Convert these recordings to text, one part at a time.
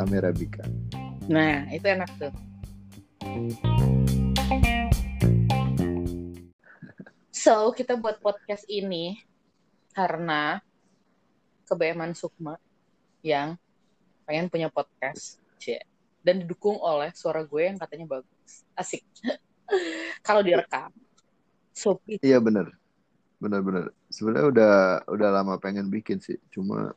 Amerika. Nah, itu enak tuh. So, kita buat podcast ini karena kebeeman Sukma yang pengen punya podcast. Dan didukung oleh suara gue yang katanya bagus. Asik. Kalau direkam. So, Iya bener, bener-bener. Sebenarnya udah udah lama pengen bikin sih, cuma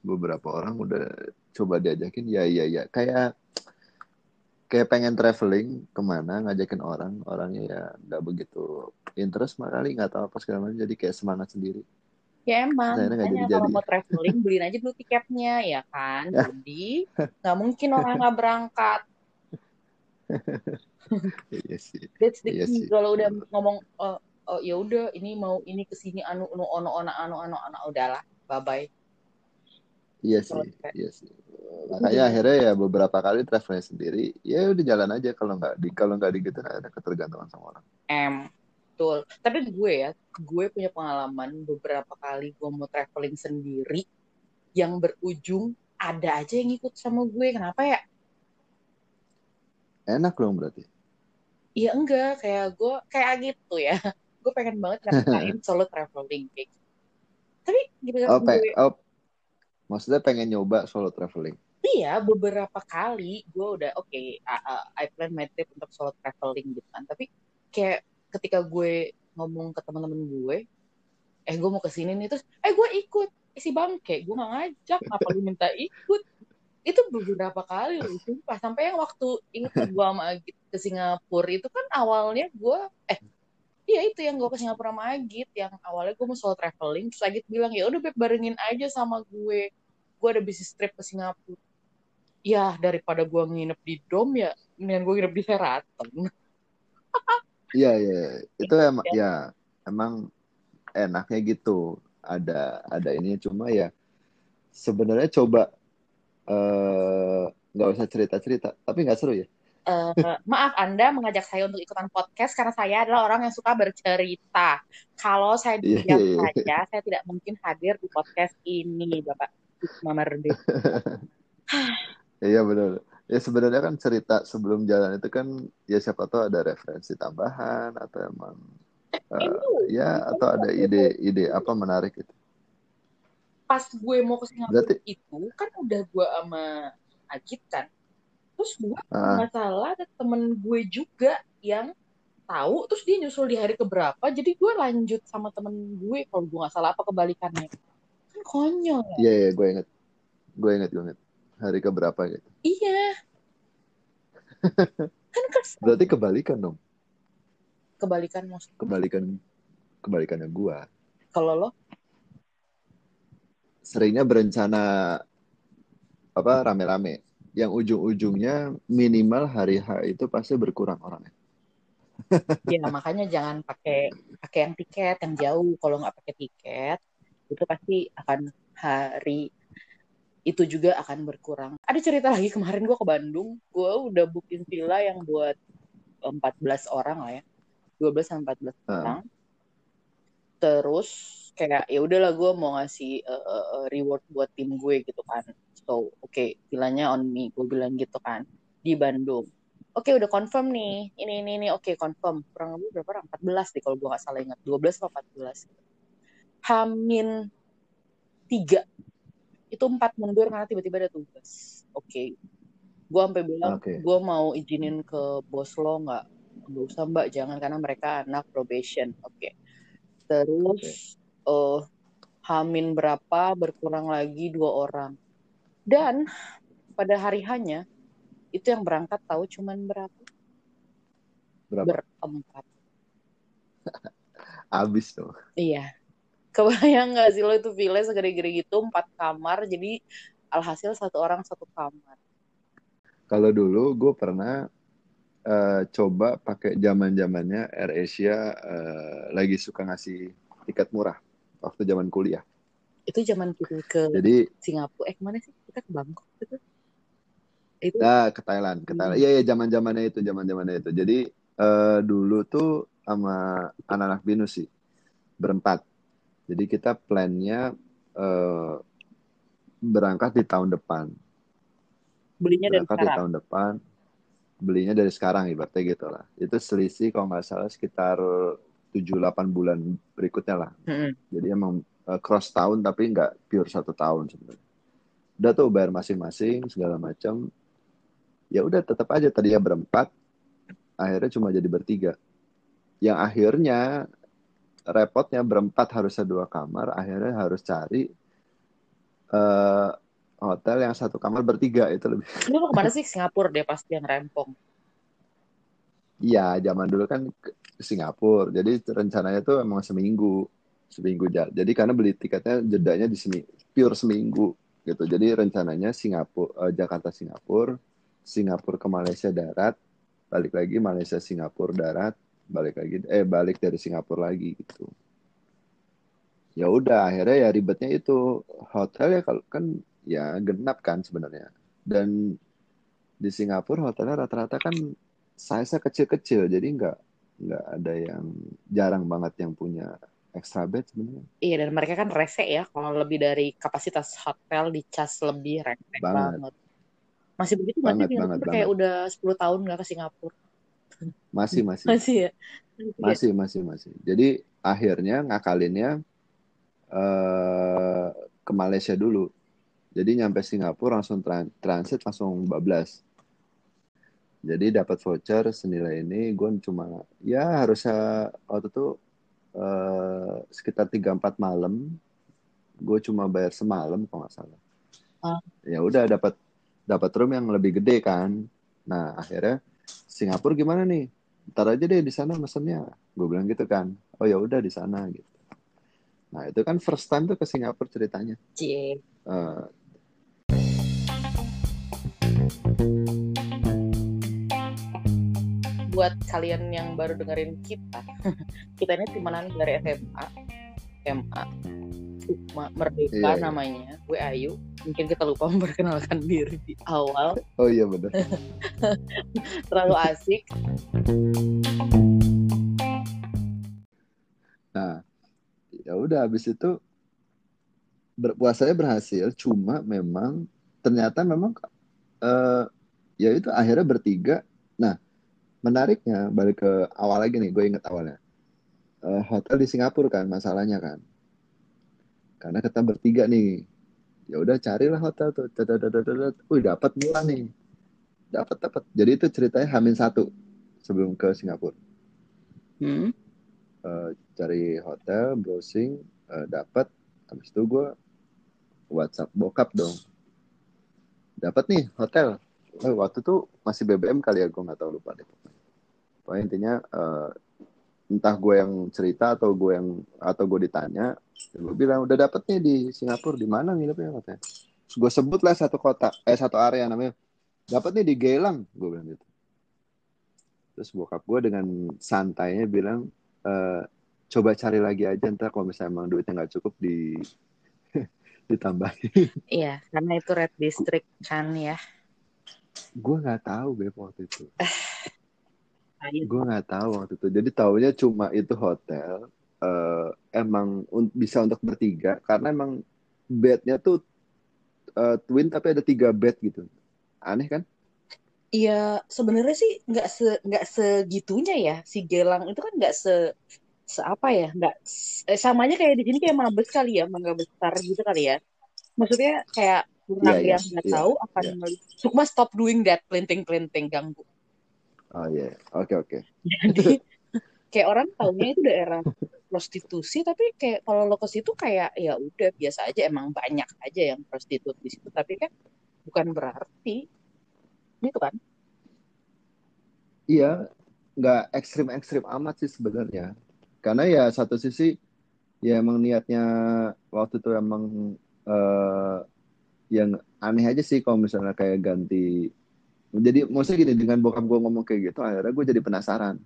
beberapa orang udah coba diajakin, ya ya ya. Kayak kayak pengen traveling ke mana, ngajakin orang, orangnya ya nggak begitu interest kali, nggak tahu apa segala macam. Jadi kayak semangat sendiri. Ya emang, makanya jadi-jadi. kalau mau traveling beliin aja dulu tiketnya ya kan. Jadi nggak mungkin orang nggak berangkat. Iya sih. That's the Iya sih. Kalau udah ngomong oh, oh, ya udah ini mau ini ke sini anu anu ono ono anu anu anu udahlah bye bye. Iya sih, Selesai. iya sih. Makanya akhirnya ya beberapa kali traveling sendiri, ya udah jalan aja kalau nggak di kalau nggak di gitu ada ketergantungan sama orang. M betul. Tapi gue ya, gue punya pengalaman beberapa kali gue mau traveling sendiri yang berujung ada aja yang ikut sama gue. Kenapa ya? Enak dong berarti. Iya enggak, kayak gue kayak gitu ya. Gue pengen banget ngerasain solo traveling kayak gitu. Tapi gitu Oh, gue pe- oh, maksudnya pengen nyoba solo traveling. Iya, beberapa kali gue udah oke, I, I- I plan my trip untuk solo traveling gitu kan. Tapi kayak ketika gue ngomong ke teman-teman gue, eh gue mau ke sini nih terus, eh gue ikut. Si bangke, gue gak ngajak, apa lu minta ikut? Itu beberapa kali loh, sumpah. Sampai yang waktu inget gue sama ke Singapura itu kan awalnya gue, eh Iya itu yang gue ke Singapura sama Agit yang awalnya gue mau solo traveling terus Agit bilang ya udah Beb barengin aja sama gue. Gue ada bisnis trip ke Singapura. Ya daripada gue nginep di dom ya mendingan gue nginep di Sheraton. Iya, iya, itu emang ya. emang enaknya gitu. Ada ada ini cuma ya sebenarnya coba eh, nggak usah cerita-cerita, tapi nggak seru ya. Eh, maaf Anda mengajak saya untuk ikutan podcast karena saya adalah orang yang suka bercerita kalau saya Iya, diam iya, iya. saja saya tidak mungkin hadir di podcast ini Bapak Mama Rende Iya benar. Ya sebenarnya kan cerita sebelum jalan itu kan ya siapa tahu ada referensi tambahan atau emang eh, ya atau ada ide-ide apa menarik itu. pas gue mau ke Singapura Berarti itu kan udah gue sama Agit kan terus gue ah, nggak salah ada temen gue juga yang tahu terus dia nyusul di hari keberapa jadi gue lanjut sama temen gue. Kalau gue nggak salah apa kebalikannya? Kan konyol ya? Iya iya gue inget, gue inget gue inget hari keberapa gitu. iya. Kan kesel. Berarti kebalikan dong, kebalikan maksud kebalikan kebalikannya gue. kalau lo? Seringnya berencana apa rame-rame, yang ujung-ujungnya minimal hari H itu pasti berkurang orangnya. ya makanya jangan pakai pakai yang tiket yang jauh. Kalau nggak pakai tiket itu pasti akan hari itu juga akan berkurang. Ada cerita lagi kemarin gue ke Bandung gue udah booking villa yang buat 14 orang lah ya. 12 sampai 14 Ah. orang. Terus kayak ya udahlah gue mau ngasih uh, uh, uh, reward buat tim gue gitu kan so oke villanya on me gue bilang gitu kan di Bandung. Oke udah confirm nih ini ini ini oke confirm. Kurang lebih berapa orang? 14 deh kalau gue nggak salah ingat. 12 atau 14 Hamin tiga. Itu empat mundur karena tiba-tiba ada tugas. Oke. Gue sampai bilang Oke. gue mau izinin ke bos lo nggak? Nggak usah mbak. Jangan karena mereka anak probation. Oke. Terus eh Hamin berapa berkurang lagi dua orang dan pada hari hanya itu yang berangkat tahu cuman berapa Berapa? berempat Abis tuh. iya kebayang nggak sih lo itu villa segede-gede gitu empat kamar jadi alhasil satu orang satu kamar Kalau dulu gue pernah eh, coba pakai zaman zamannya AirAsia eh, lagi suka ngasih tiket murah waktu zaman kuliah. itu zaman kita ke Jadi Singapura eh ke mana sih kita ke Bangkok gitu itu nah ke Thailand, ke Thailand. Iya iya zaman zamannya itu, zaman zamannya itu. Jadi eh, dulu tuh sama anak-anak binus sih berempat. Jadi kita plannya eh, berangkat di tahun depan. Belinya dari Berangkat di sekarang. tahun depan. Belinya dari sekarang ibaratnya gitu lah. Itu selisih kalau nggak salah sekitar 7-8 bulan berikutnya lah. Mm-mm. Jadi emang uh, cross tahun tapi nggak pure satu tahun sebenarnya. Udah tuh bayar masing-masing segala macam. Ya udah tetap aja tadinya berempat, akhirnya cuma jadi bertiga. Yang akhirnya repotnya berempat harusnya dua kamar, akhirnya harus cari eh, hotel yang satu kamar bertiga itu lebih. Lu mau ke mana sih? Singapura dia pasti yang rempong. Iya, zaman dulu kan ke Singapura. Jadi rencananya tuh emang seminggu, seminggu ja- Jadi karena beli tiketnya jedanya di semi, pure seminggu gitu. Jadi rencananya Singapura, eh, Jakarta Singapura, Singapura ke Malaysia darat, balik lagi Malaysia Singapura darat, balik lagi eh balik dari Singapura lagi gitu. Ya udah akhirnya ya ribetnya itu hotel ya kalau kan ya genap kan sebenarnya. Dan di Singapura hotelnya rata-rata kan size-nya kecil-kecil jadi nggak nggak ada yang jarang banget yang punya extra bed sebenarnya Iya dan mereka kan rese ya kalau lebih dari kapasitas hotel dicas lebih rese Banget. banget. Masih begitu nggak sih Banget, banget, kayak banget. udah 10 tahun nggak ke Singapura. masih masih Masih ya? Masih masih masih masih jadi akhirnya ngakalinnya eh ke Malaysia dulu jadi nyampe Singapura langsung tran- transit langsung bablas jadi dapat voucher senilai ini gue cuma ya harusnya waktu itu eh, sekitar 3-4 malam gue cuma bayar semalam kalau nggak salah. Ah. ya udah dapat dapat room yang lebih gede kan. Nah akhirnya Singapura gimana nih? Ntar aja deh di sana mesennya. Gue bilang gitu kan. Oh ya udah di sana gitu. Nah itu kan first time tuh ke Singapura ceritanya. Cie. Eh, Buat kalian yang baru dengerin kita, kita ini temenan dari SMA. SMA. Sukma Merdeka Iya, iya. namanya. Gue Ayu. Mungkin kita lupa memperkenalkan diri di awal. oh iya bener Terlalu asik. Nah, ya udah habis itu berpuasanya berhasil, cuma memang ternyata memang eh ya itu akhirnya bertiga. Nah, menariknya balik ke awal lagi nih, gue inget awalnya. Eh, hotel di Singapura kan masalahnya kan. Karena kita bertiga nih. Ya udah carilah hotel tuh. Wih, dapat murah nih. Dapat dapat. Jadi itu ceritanya Hamin satu sebelum ke Singapura. Hmm. Eh, cari hotel, browsing, eh, dapat. Habis itu gue WhatsApp bokap dong. Dapat nih hotel. Eh, waktu itu masih BBM kali ya, gue nggak tahu lupa deh. Pokoknya intinya eh, entah gue yang cerita atau gue yang atau gue ditanya, gue bilang udah dapet nih di Singapura di mana nginepnya katanya. Terus gue sebut lah satu kota, eh satu area namanya. Dapat nih di Gelang, gue bilang gitu. Terus bokap gue dengan santainya bilang, eh, coba cari lagi aja ntar kalau misalnya emang duitnya nggak cukup di ditambahin. Iya, karena itu red district kan ya. Gue nggak tahu beb waktu itu. Gue nggak tahu waktu itu. Jadi taunya cuma itu hotel. eh, emang un- bisa untuk bertiga karena emang bednya tuh eh, twin tapi ada tiga bed gitu. Aneh kan? Iya, sebenarnya sih nggak se nggak segitunya ya. Si Gelang itu kan nggak se se apa ya, nggak eh, samanya kayak di sini kayak mabes kali ya, mangga besar gitu kali ya. Maksudnya kayak Iya, iya, yang nggak iya, tahu akan iya. melihat. Sukma stop doing that, pelinting-pelinting ganggu. Oh iya, oke oke. Jadi kayak orang taunya itu daerah prostitusi, tapi kayak kalau lo ke situ kayak ya udah biasa aja, emang banyak aja yang prostitut di situ, tapi kan bukan berarti gitu kan? Iya, nggak ekstrim-ekstrim amat sih sebenarnya. Karena ya satu sisi ya emang niatnya waktu itu emang eh, yang aneh aja sih kalau misalnya kayak ganti. Jadi maksudnya gini dengan bokap gue ngomong kayak gitu, akhirnya gue jadi penasaran.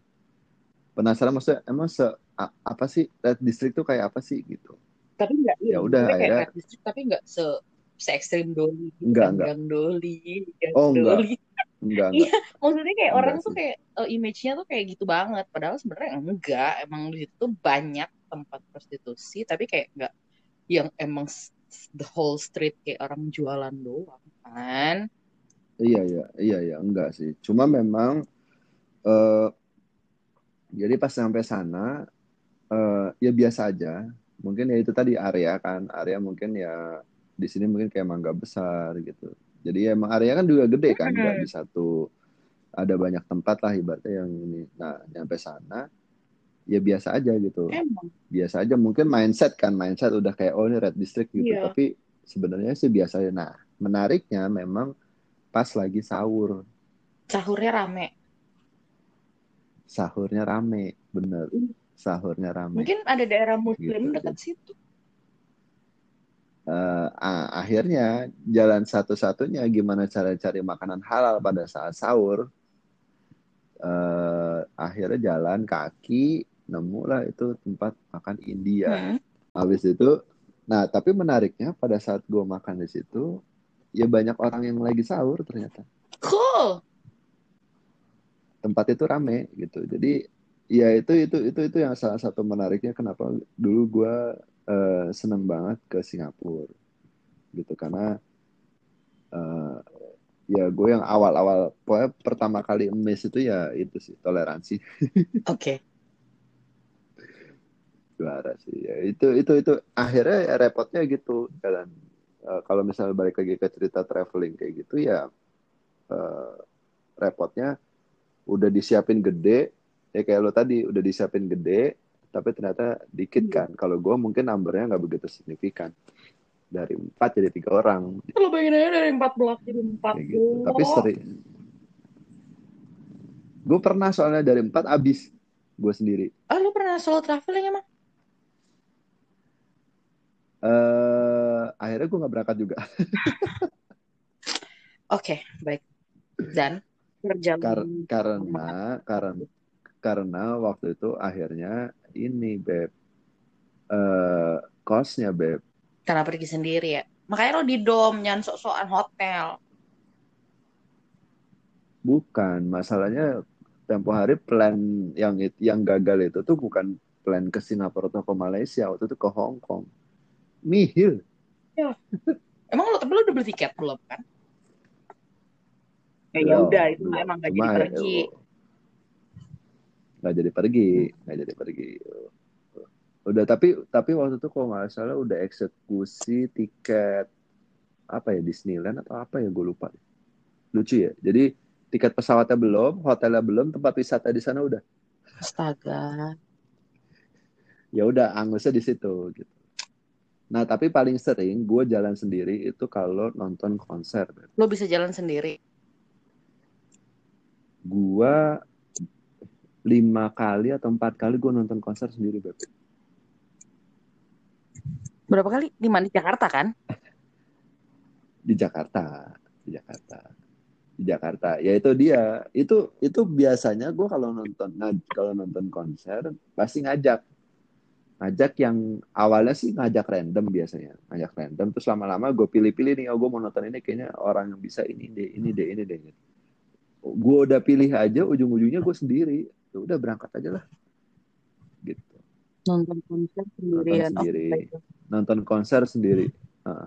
Penasaran maksudnya emang se a- apa sih red district tuh kayak apa sih gitu. tapi nggak Ya iya, udah, maksudnya kayak akhirnya- Red District tapi nggak se se ekstrim doli gitu Enggak, enggak. gang doli gang Oh, enggak. doli Enggak Iya, enggak. maksudnya kayak Enggak orang tuh sih. kayak eh, image-nya tuh kayak gitu banget padahal sebenarnya enggak emang di situ tuh banyak tempat prostitusi tapi kayak enggak yang emang the whole street kayak orang jualan doang kan Iya iya iya iya enggak sih. Cuma memang eh jadi pas sampai sana eh ya biasa aja. Mungkin ya itu tadi area kan, area mungkin ya di sini mungkin kayak mangga besar gitu. Jadi ya emang area kan juga gede kan, nggak Hmm. di satu ada banyak tempat lah ibaratnya yang ini. Nah, nyampe sana ya biasa aja gitu. emang Biasa aja mungkin mindset kan, mindset udah kayak oh ini red district gitu. Iya. Tapi sebenarnya sih biasa aja. Nah, menariknya memang pas lagi sahur. sahurnya rame sahurnya rame bener Hmm. sahurnya rame mungkin ada daerah muslim Gitu, dekat situ Eh, ah, akhirnya jalan satu-satunya gimana cara cari makanan halal pada saat sahur Eh, akhirnya jalan kaki nemu lah itu tempat makan India. Hmm. habis itu nah tapi menariknya pada saat gue makan di situ ya banyak orang yang lagi sahur ternyata. Cool. Tempat itu rame gitu. Jadi ya itu itu itu itu yang salah satu menariknya kenapa dulu gue eh, seneng banget ke Singapura gitu. Karena eh, ya gue yang awal-awal pokoknya pertama kali emes itu ya itu sih toleransi. Oke juara sih. Ya itu itu itu. Akhirnya ya repotnya gitu. Dan eh, kalau misalnya balik lagi ke cerita traveling kayak gitu ya eh, repotnya udah disiapin gede. Ya kayak lo tadi udah disiapin gede tapi ternyata dikit Iya. kan. Kalau gue mungkin numbernya nggak begitu signifikan. Dari empat jadi tiga orang. Lo bayangin aja dari 14 jadi 40. kayak gitu. tapi sering gue pernah soalnya dari empat abis gue sendiri. Ah, lo pernah solo traveling emang? Eh akhirnya gue nggak berangkat juga. Oke, baik. Dan Kar- perjalanan karena karena karena waktu itu akhirnya ini beb. Kosnya beb. Karena pergi sendiri ya. Makanya lo di dom, jangan sok-sokan hotel. bukan. Masalahnya tempo hari plan yang yang gagal itu tuh bukan plan ke Singapura atau ke Malaysia. Waktu itu ke Hong Kong nihil Emang lo, tapi lo udah beli tiket belum kan? Ya, ya udah, itu belum. emang gak Cuma, jadi pergi. eh, nggak jadi pergi nggak jadi pergi udah tapi tapi waktu itu kalau nggak salah udah eksekusi tiket apa ya Disneyland atau apa ya gue lupa lucu ya jadi tiket pesawatnya belum hotelnya belum tempat wisata di sana udah Astaga. ya udah angusnya di situ gitu nah tapi paling sering gue jalan sendiri itu kalau nonton konser Lo bisa jalan sendiri. gue lima kali atau empat kali gue nonton konser sendiri beb Berapa kali? Di mana? Di Jakarta kan? di Jakarta di Jakarta di Jakarta ya itu dia itu itu biasanya gue kalau nonton ngaj- kalau nonton konser pasti ngajak ngajak yang awalnya sih ngajak random biasanya ngajak random terus lama-lama gue pilih-pilih nih oh gue mau nonton ini kayaknya orang yang bisa ini deh ini deh ini deh gue udah pilih aja ujung-ujungnya gue sendiri Ya udah berangkat aja lah gitu Nonton konser sendirian. Nonton sendiri. Oh, nonton konser sendiri. Heeh.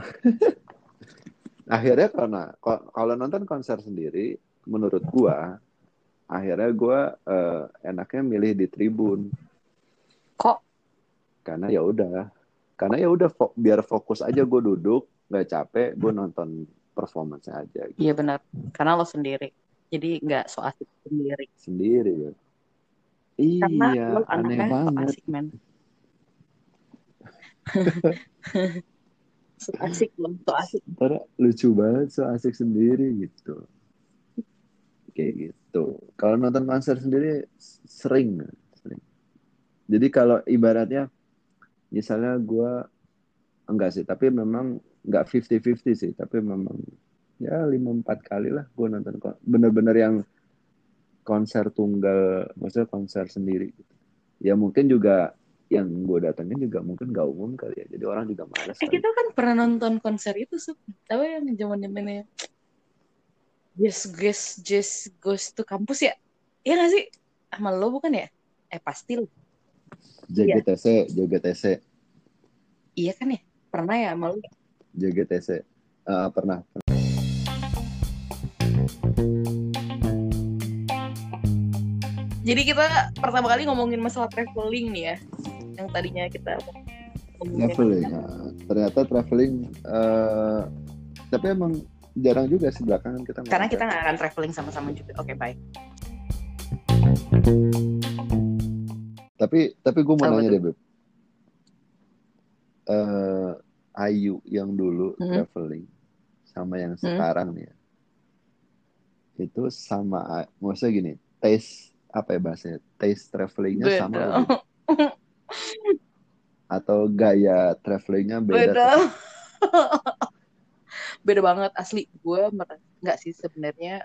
akhirnya karena kalau nonton konser sendiri, menurut gua, akhirnya gua eh, enaknya milih di tribun? Karena ya udah, karena ya udah fo- biar fokus aja gue duduk, nggak capek, gue nonton performance aja gitu. Iya benar. Karena lo sendiri. Jadi nggak so asik sendiri. sendiri ya. Karena Iya, lo aneh anaknya so banget. asik men. so asik lo, so asik. Ntar lucu banget so asik sendiri gitu. Kayak gitu. Kalau nonton konser sendiri sering, sering. Jadi kalau ibaratnya misalnya gue enggak sih, tapi memang enggak 50-50 sih, tapi memang ya lima empat kali lah gue nonton bener-bener yang konser tunggal, maksudnya konser sendiri. gitu. Ya mungkin juga yang gue datengin juga mungkin gak umum kali ya, jadi orang juga malas. Eh kita kan pernah nonton konser itu sup. Tahu yang zaman zamannya Yes, Yes, Yes Goes to kampus ya? Iya gak sih? Sama lo bukan ya? Eh pasti lo. JGTC, JGTC. Iya kan ya? Pernah ya malu? JGTC uh, pernah Jadi kita pertama kali ngomongin masalah traveling nih ya, yang tadinya kita ngomongin traveling nah, ternyata traveling uh, tapi emang jarang juga sih belakangan kita karena kita nggak akan traveling sama-sama juga. Oke, baik. Tapi tapi gue mau Apa nanya tuh? deh beb. Eh, Ayu yang dulu Hmm. traveling sama yang sekarang nih ya. Itu sama maksudnya gini, taste apa ya bahasanya? Taste travelingnya sama Beda. Beb? atau gaya travelingnya beda? Beda. Beda banget asli. Gue nggak sih sebenarnya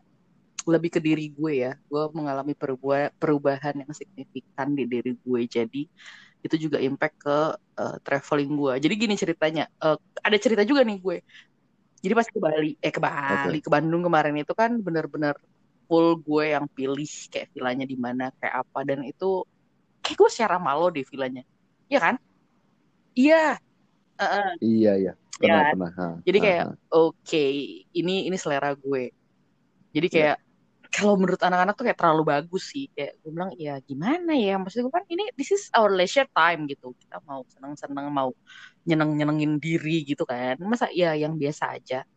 lebih ke diri gue ya. Gue mengalami perubah- perubahan yang signifikan di diri gue. Jadi itu juga impact ke uh, traveling gue. Jadi gini ceritanya. Uh, ada cerita juga nih gue. Jadi pas ke Bali, eh ke Bali, ke Bandung kemarin itu kan bener-bener full gue yang pilih kayak villanya di mana, kayak apa dan itu kayak gue secara malu deh villanya. Iya kan? Iya. Uh-uh. Iya iya, pernah kan? pernah. Ha, Jadi kayak oke, ini ini selera gue. Jadi kayak kalau menurut anak-anak tuh kayak terlalu bagus sih. Kayak gue bilang ya gimana ya? Maksud gue kan ini this is our leisure time gitu. Kita mau seneng-seneng, mau nyeneng-nyenengin diri gitu kan. Masa ya yang biasa aja.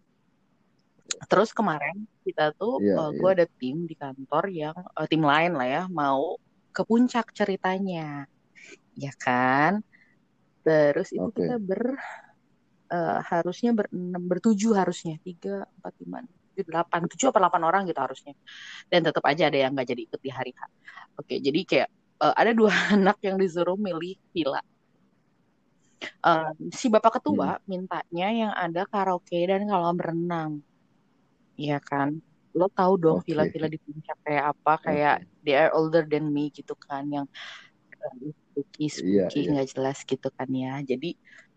Terus kemarin kita tuh Iya, uh, gue ada tim di kantor yang uh, tim lain lah ya mau ke puncak ceritanya. Ya kan? Terus itu Oke. kita ber eh, harusnya ber, bertujuh harusnya tiga empat lima enam, tujuh delapan tujuh apa delapan orang gitu harusnya. Dan tetap aja ada yang nggak jadi ikut di hari H. Oke jadi kayak eh, ada dua anak yang disuruh milih villa. Eh, si bapak ketua mintanya yang ada karaoke dan kolam renang. Ya kan? Lo tahu dong villa-villa di puncak kayak apa? Kayak they are older than me gitu kan yang eh, spooky Iya, spooky iya. nggak jelas gitu kan ya. Jadi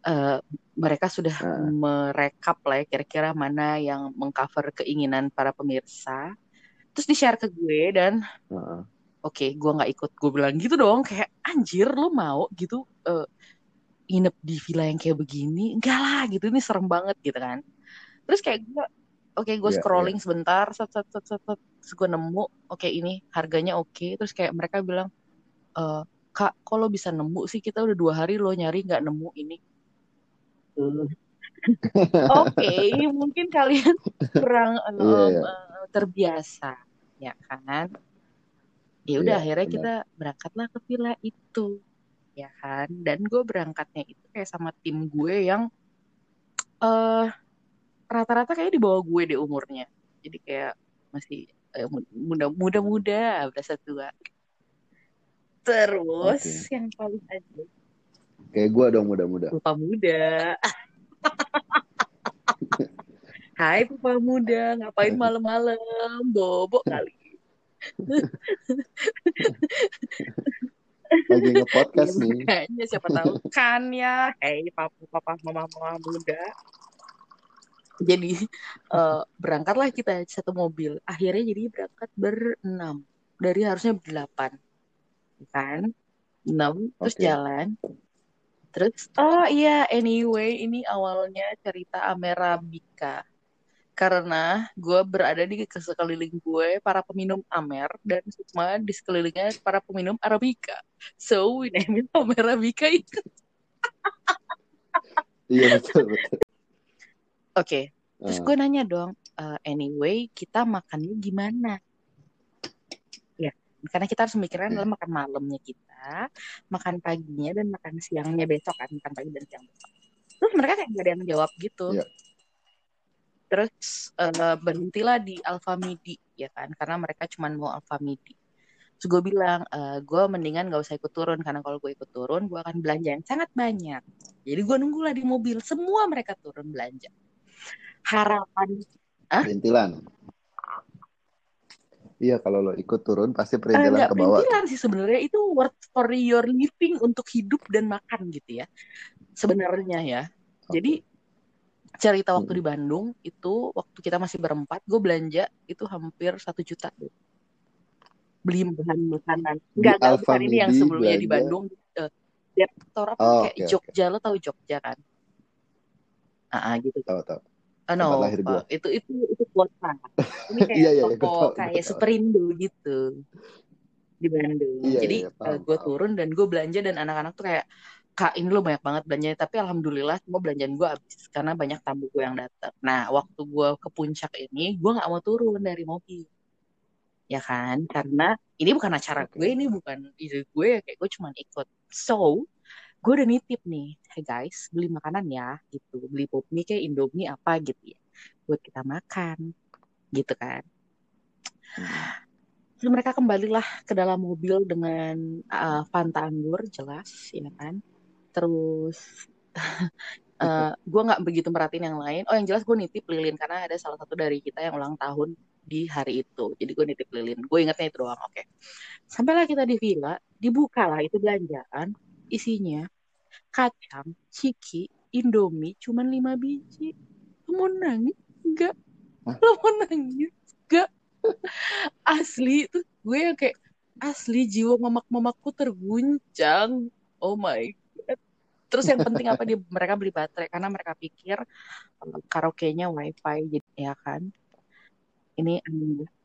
eh, mereka sudah Ah. merekap lah ya kira-kira mana yang mengcover keinginan para pemirsa. Terus di share ke gue dan Heeh. oke gue nggak ikut. Gue bilang gitu dong kayak anjir lu mau gitu eh, nginep di villa yang kayak begini? Enggak lah gitu. Ini serem banget gitu kan. Terus kayak gue oke gue Iya, scrolling sebentar set set set set, set. terus gue nemu oke ini harganya oke. Terus kayak mereka bilang eh kak kok lo bisa nemu sih? Kita udah dua hari lo nyari nggak nemu ini Oke, mungkin kalian kurang Iya, iya. eh, terbiasa, ya kan? Ya udah Iya, akhirnya benar. kita berangkatlah ke villa itu, ya kan? Dan gue berangkatnya itu kayak sama tim gue yang eh rata-rata kayak di bawah gue deh umurnya. Jadi kayak masih eh, muda muda muda berasa tua. Terus Oke. yang paling aja Kayak gue dong muda-muda. Pupa muda. Hai Pupa muda, ngapain malam-malam? Bobo kali. Lagi nge-podcast nih. Kayaknya siapa tahu kan ya. Hei papa papa mama mama muda. Jadi eh, berangkatlah kita satu mobil. Akhirnya jadi berangkat berenam. Dari harusnya berdelapan. Kan? Enam, terus Oke. jalan. Terus, oh iya, anyway, ini awalnya cerita Amerika. Karena gue berada di sekeliling gue para peminum Amer dan Sukma di sekelilingnya para peminum Arabica. So, we name it Amerika itu. Iya betul betul. Oke, terus Ah, gue nanya dong, "Eh, anyway, kita makannya gimana? Ya, karena kita harus memikirkan adalah makan malamnya kita, makan paginya dan makan siangnya besok kan, makan pagi dan siang besok. Terus mereka kayak gak ada yang jawab gitu. Iya. Terus eh, berhentilah di Alfamidi ya kan, karena mereka cuma mau Alfamidi. Terus gue bilang, eh, gue mendingan gak usah ikut turun karena kalau gue ikut turun, gue akan belanja yang sangat banyak. Jadi gue nunggulah di mobil, semua mereka turun belanja. Harapan perintilan. Iya kalau lo ikut turun pasti Eh, perintilan nggak ke bawah. perintilan sih sebenarnya itu worth for your living untuk hidup dan makan gitu ya sebenarnya ya jadi cerita waktu di Bandung itu waktu kita masih berempat gue belanja itu hampir satu juta deh. beli bahan makanan Di nggak nggak bukan ini yang sebelumnya di belanja. Bandung eh, di Jeptor apa Oh, kayak oke. Jogja lo tahu Jogja kan? Ah, ah, gitu. Tahu tahu. Tempat no, lahir gua. uh, itu itu itu kota. Ini kayak Iya iya iya, gua toko gua kayak. Superindo gitu di Bandung. Iya Jadi iya, paham, gue turun dan gue belanja dan anak-anak tuh kayak kak ini lo banyak banget belanjanya tapi alhamdulillah semua belanjaan gue habis karena banyak tamu gue yang datang. Nah waktu gue ke puncak ini gue nggak mau turun dari mobil ya kan karena ini bukan acara gue ini bukan ide gue ya kayak gue cuma ikut. So gue udah nitip nih, hey guys beli makanan ya gitu beli pop mie kayak Indomie apa gitu ya buat kita makan gitu kan. Hmm. Terus mereka kembalilah ke dalam mobil dengan uh, Fanta anggur jelas ya kan. Terus uh, gue nggak begitu merhatiin yang lain. Oh yang jelas gue nitip lilin karena ada salah satu dari kita yang ulang tahun di hari itu. Jadi gue nitip lilin. Gue ingatnya itu doang. Oke. Sampailah kita di villa, dibukalah itu belanjaan, isinya kacang, ciki, indomie, cuman lima biji. Lo mau nangis? Enggak. Hah? Lo mau nangis? Enggak. Asli itu gue yang kayak asli jiwa mamak-mamakku terguncang. Oh my god. Terus yang penting apa dia mereka beli baterai karena mereka pikir uh, karaoke-nya wifi jadi ya kan. Ini aneh.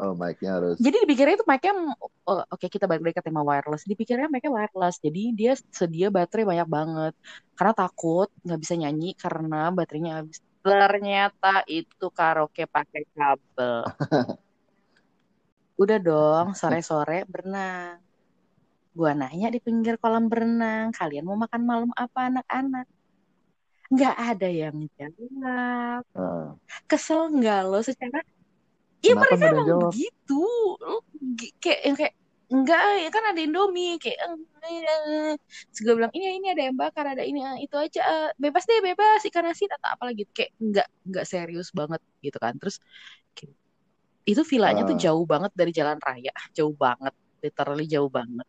Oh, mic-nya harus. Jadi dipikirnya itu mic-nya oh, oke kita balik lagi ke tema wireless. Dipikirnya mic-nya wireless. Jadi dia sedia baterai banyak banget. Karena takut nggak bisa nyanyi karena baterainya habis. Ternyata itu karaoke pakai kabel. Udah dong, sore-sore berenang. Gua nanya di pinggir kolam berenang, kalian mau makan malam apa anak-anak? Nggak ada yang jawab. Ah. Kesel nggak lo secara Ya Kenapa mereka emang jawab? begitu. Kayak yang kayak enggak ya kan ada Indomie kayak eh, Terus gue bilang ini ini ada yang bakar ada ini eh, itu aja eh, bebas deh bebas ikan asin atau apa lagi kayak enggak enggak serius banget gitu kan terus kayak- itu villanya tuh Ah. jauh banget dari jalan raya jauh banget literally jauh banget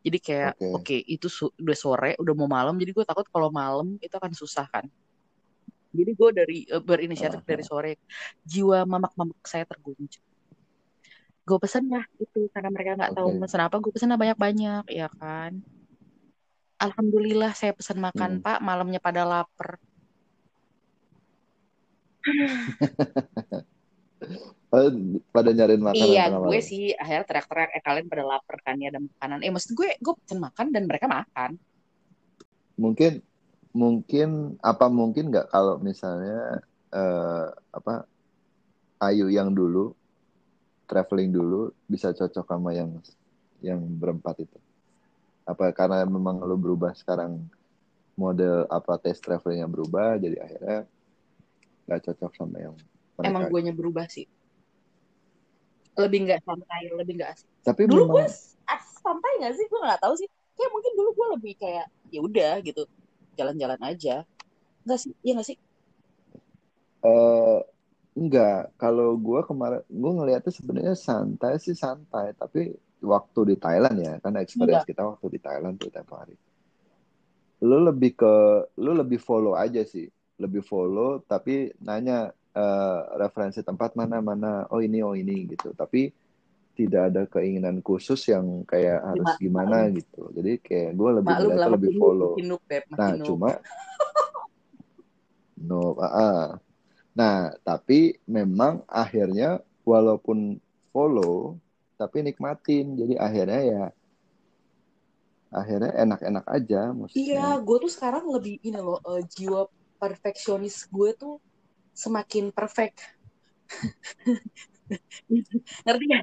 jadi kayak Oke. oke itu su- udah sore udah mau malam jadi gue takut kalau malam itu akan susah kan jadi gue dari eh, berinisiatif dari sore jiwa mamak-mamak saya terguncang gue pesen lah itu karena mereka nggak tahu Oke. pesen apa gue pesen banyak-banyak ya kan alhamdulillah saya pesan makan Hmm. pak malamnya pada lapar Oh, pada nyariin makanan iya gue malam. sih akhirnya teriak-teriak eh kalian pada lapar kan ya ada makanan eh maksud gue gue pesen makan dan mereka makan Mungkin mungkin apa mungkin nggak kalau misalnya eh, apa Ayu yang dulu traveling dulu bisa cocok sama yang yang berempat itu. Apa karena memang lo berubah sekarang model apa tes traveling yang berubah jadi akhirnya nggak cocok sama yang emang mereka. gue nya berubah sih. Lebih nggak santai lebih nggak asik. Tapi dulu gue memang as santai nggak sih? Gue nggak tahu sih. Kayak mungkin dulu gue lebih kayak ya udah gitu jalan-jalan aja. Nggak sih? Iya nggak sih? Eh enggak, kalau gue kemarin gue ngeliatnya sebenarnya santai sih santai, tapi waktu di Thailand ya, kan experience kita waktu di Thailand tuh tempo hari. Lu lebih ke lu lebih follow aja sih, lebih follow tapi nanya eh, referensi tempat mana mana, oh ini oh ini gitu, tapi tidak ada keinginan khusus yang kayak harus Mak- gimana maklum gitu. Jadi kayak gue lebih ngeliatnya lebih follow. noob beb Nah, noob cuma no, ah. Nah, tapi memang akhirnya walaupun follow, tapi nikmatin. Jadi akhirnya ya, akhirnya enak-enak aja iya maksudnya. gue tuh sekarang lebih ini loh eh, jiwa perfeksionis gue tuh semakin perfect ngerti gak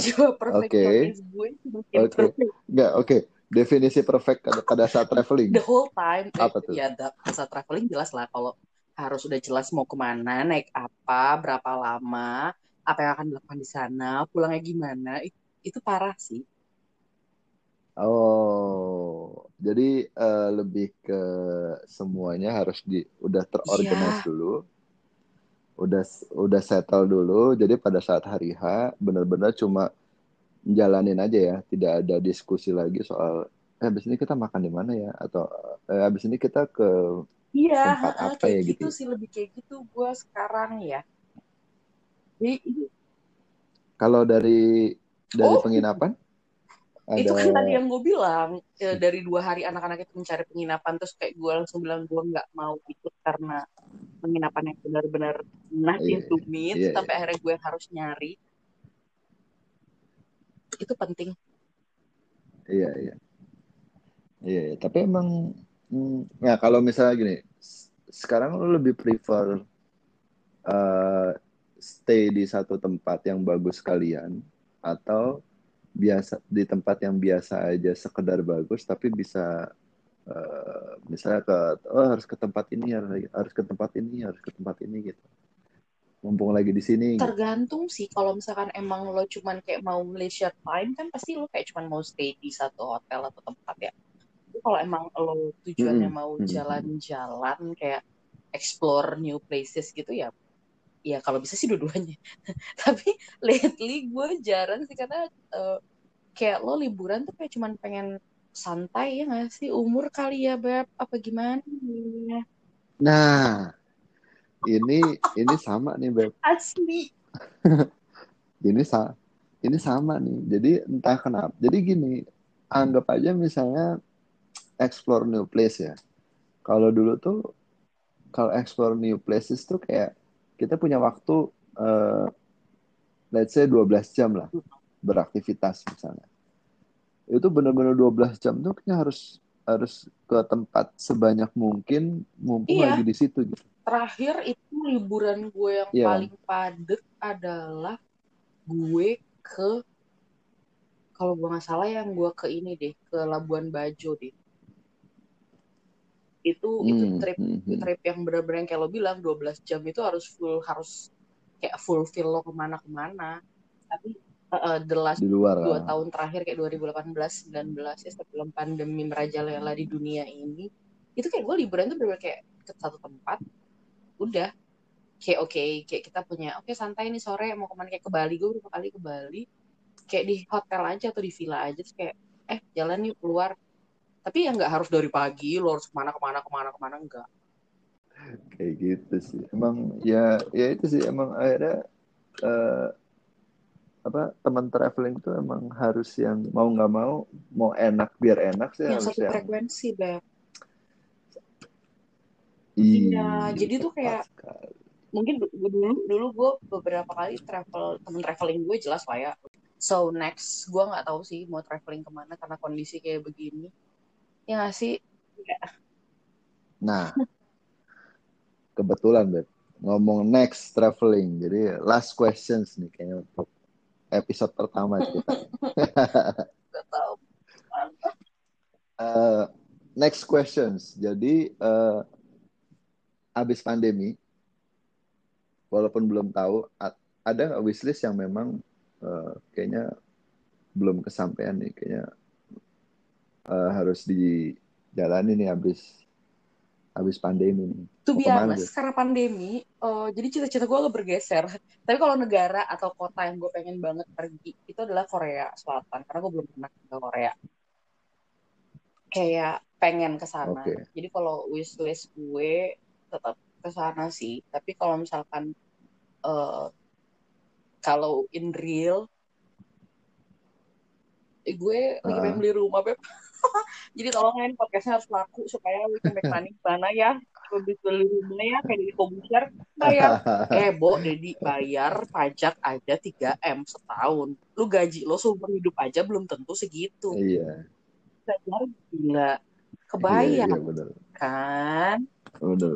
jiwa Oke, perfeksionis gue semakin oke. perfect Enggak, oke. Definisi perfect pada pada saat traveling. the whole time eh, Apa tuh? ya da- saat traveling jelas lah kalau harus udah jelas mau ke mana naik apa berapa lama apa yang akan dilakukan di sana pulangnya gimana itu, itu parah sih Oh, jadi eh, lebih ke semuanya harus di udah terorganize iya dulu, udah udah settle dulu. Jadi pada saat hari H benar-benar cuma jalanin aja ya, tidak ada diskusi lagi soal eh habis ini kita makan di mana ya? Atau eh, habis ini kita ke iya tempat apa kayak ya gitu. gitu. sih lebih kayak gitu gue sekarang ya. Jadi, Kalau dari dari oh. penginapan, ada itu kan tadi yang gue bilang e, dari dua hari anak-anak itu mencari penginapan terus kayak gue langsung bilang gue nggak mau ikut karena penginapan yang benar-benar nothing Iya, to meet iya, sampai akhirnya gue harus nyari. Itu penting. Iya iya. Iya iya. tapi emang ya kalau misalnya gini sekarang lu lebih prefer eh, stay di satu tempat yang bagus kalian atau biasa di tempat yang biasa aja sekedar bagus tapi bisa eh, misalnya ke oh harus ke tempat ini harus harus ke tempat ini harus ke tempat ini gitu mumpung lagi di sini gitu. tergantung sih kalau misalkan emang lo cuman kayak mau leisure time kan pasti lo kayak cuman mau stay di satu hotel atau tempat ya Tapi kalau emang lo tujuannya Mm-mm. mau jalan-jalan kayak explore new places gitu ya ya kalau bisa sih dua-duanya tapi lately gue jarang sih karena eh, kayak lo liburan tuh kayak cuman pengen santai ya nggak sih umur kali ya beb apa gimana ya? Nah, ini ini sama nih Beb. asli Ini sa ini sama nih. Jadi entah kenapa. Jadi gini, anggap aja misalnya explore new place ya. Kalau dulu tuh kalau explore new places tuh kayak kita punya waktu eh, let's say 12 jam lah beraktivitas misalnya. Itu benar-benar 12 jam tuh kita harus harus ke tempat sebanyak mungkin mumpung Iya. lagi di situ gitu. terakhir itu liburan gue yang Iya. paling padet adalah gue ke kalau gue nggak salah yang gue ke ini deh ke Labuan Bajo deh itu itu Hmm, trip hmm, hmm. trip yang benar-benar yang kayak lo bilang 12 jam itu harus full harus kayak fulfill lo ke mana-kemana tapi uh, the last di luar dua lah. tahun terakhir kayak 2018 19 ya sebelum pandemi merajalela di dunia ini itu kayak gue liburan tuh bener kayak ke satu tempat udah kayak oke kayak kita punya oke santai nih sore mau ke mana kayak ke Bali gue beberapa kali ke Bali kayak di hotel aja atau di villa aja terus kayak eh jalan yuk keluar tapi ya nggak harus dari pagi lo harus ke mana ke mana ke mana ke mana enggak. Kayak gitu sih. Emang ya ya itu sih. Emang akhirnya eh, apa teman traveling tuh emang harus yang mau nggak mau mau enak biar enak sih yang harus satu yang frekuensi beb. Ih, Iya, jadi tuh kayak- sekali. mungkin du- dulu dulu gue beberapa kali travel temen traveling gue jelas lah ya so next gue nggak tahu sih mau traveling ke mana karena kondisi kayak begini ya nggak sih? Nah kebetulan Beb. Ngomong next traveling jadi last questions nih kayaknya untuk episode pertama kita. Eh, next questions. Jadi eh, abis pandemi walaupun belum tahu ada nggak wishlist yang memang eh, kayaknya belum kesampaian nih kayaknya eh, harus dijalani nih abis abis pandemi nih. Be ke mana, honest karena pandemi eh, jadi cita-cita gue agak bergeser. Tapi kalau negara atau kota yang gue pengen banget pergi itu adalah Korea Selatan karena gue belum pernah ke Korea. Kayak pengen ke sana. Oke. jadi kalau wishlist gue tetap ke sana sih. Tapi kalau misalkan eh, kalau in real eh, gue lagi Ah. pengen beli rumah beb. Jadi tolongin podcastnya harus laku supaya we can make money mana ya. Habis beli rumah ya kayak di komputer bayar. Eh bo jadi bayar pajak aja 3 m setahun. Lu gaji lo seumur hidup aja belum tentu segitu. Iya. Bayar gila. Iya kebayang iya benar kan? Benar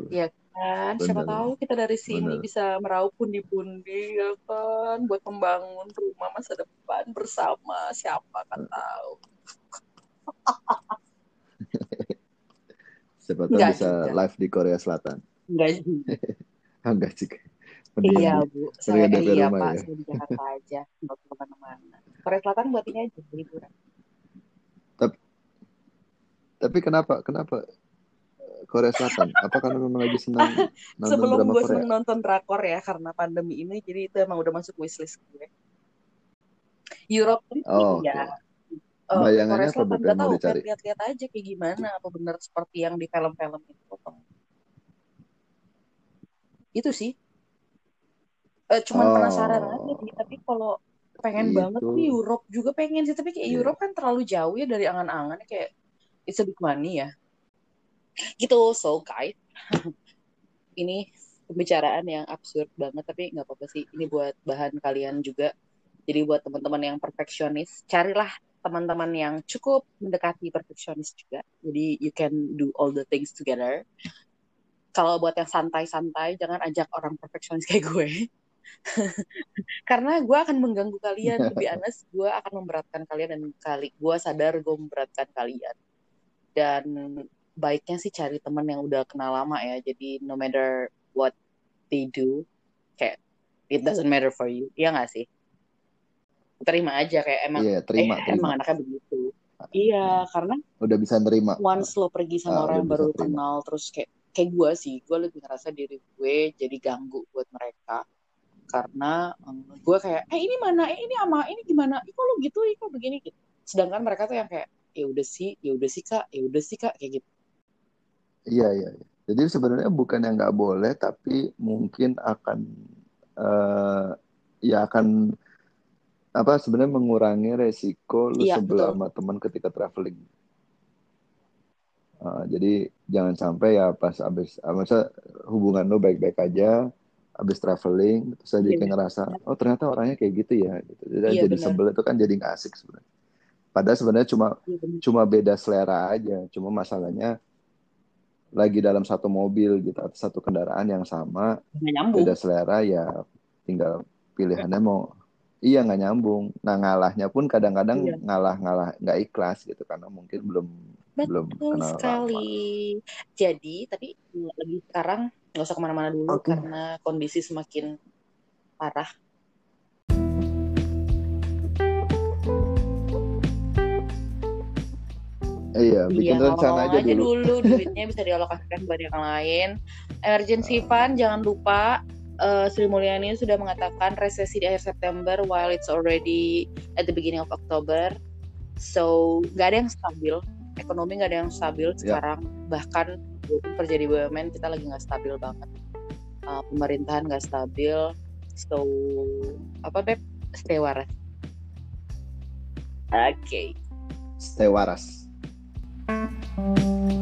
kan? Siapa Bener. tahu kita dari sini Bener. bisa meraup pundi-pundi ya kan? Buat membangun rumah masa depan bersama. Siapa kan tahu. Siapa tahu Nggak bisa juga. live di Korea Selatan. Enggak juga. Ah, enggak sih Mendingan iya bu. saya eh, DP iya rumah pak. ya. saya di Jakarta aja. Nggak ke mana-mana. Korea Selatan buat ini aja liburan. Tapi kenapa? Kenapa eh, Korea Selatan. Apa karena memang lagi senang nonton sebelum drama gue Korea? seneng nonton drakor ya karena pandemi ini jadi itu emang udah masuk wishlist gue. Europe oh ya oke. Eh, Bayangannya Korea apa, Selatan yang mau tahu pengen lihat-lihat aja kayak gimana apa benar seperti yang di film-film itu itu sih. Eh, cuman Oh. penasaran aja sih tapi kalau pengen Gitu. banget nih Europe juga pengen sih tapi kayak Iya. Europe kan terlalu jauh ya dari angan-angan kayak it's a big money ya gitu so guys. Ini pembicaraan yang absurd banget tapi nggak apa-apa sih. Ini buat bahan kalian juga. Jadi buat teman-teman yang perfeksionis carilah teman-teman yang cukup mendekati perfeksionis juga. Jadi you can do all the things together. Kalau buat yang santai-santai jangan ajak orang perfeksionis kayak gue. Karena gue akan mengganggu kalian lebih honest. Gue akan memberatkan kalian dan kali gue sadar gue memberatkan kalian. Dan baiknya sih cari teman yang udah kenal lama ya. Jadi no matter what they do kayak it doesn't matter for you. Iya gak sih? Terima aja kayak emang Iya, terima, eh, terima. emang anaknya begitu. Iya karena Udah bisa nerima. once lo pergi sama Ah, orang yang baru terima. kenal terus kayak kayak gue sih gue lebih ngerasa diri gue jadi ganggu buat mereka. Karena gue kayak eh ini mana? Eh ini ama ini gimana? Ih kok lo gitu? Ih kok begini? Gitu sedangkan mereka tuh yang kayak ya udah sih ya udah sih kak. Ya udah sih kak. Kayak gitu Iya, iya. iya. Jadi sebenarnya bukan yang nggak boleh, tapi mungkin akan eh ya akan apa sebenarnya mengurangi resiko lu Iya, sebel betul. sama teman ketika traveling. Eh, jadi jangan sampai ya pas abis, ah, masa hubungan lu baik-baik aja, abis traveling, terus aja Iya. kayak ngerasa, oh ternyata orangnya kayak gitu ya, gitu. Jadi, Iya, jadi sebel itu kan jadi nggak asik sebenarnya. Padahal sebenarnya cuma Iya, bener. cuma beda selera aja, cuma masalahnya lagi dalam satu mobil gitu atau satu kendaraan yang sama nyambung. beda selera ya tinggal pilihannya mau iya nggak nyambung. Nah ngalahnya pun kadang-kadang Iya. ngalah-ngalah nggak ikhlas gitu karena mungkin belum belum betul kenal sekali. jadi tapi lagi sekarang nggak usah ke mana-mana dulu Oke. karena kondisi semakin parah iya bikin iya rencana aja dulu. dulu duitnya bisa dialokasikan buat yang lain. Emergency fund jangan lupa eh, Sri Mulyani sudah mengatakan resesi di akhir September while it's already at the beginning of October. So nggak ada yang stabil. Ekonomi nggak ada yang stabil Ya. sekarang. Bahkan kerja di BUMN kita lagi nggak stabil banget. Eh, pemerintahan nggak stabil. So apa beb? Stay waras. Oke. Stay waras Música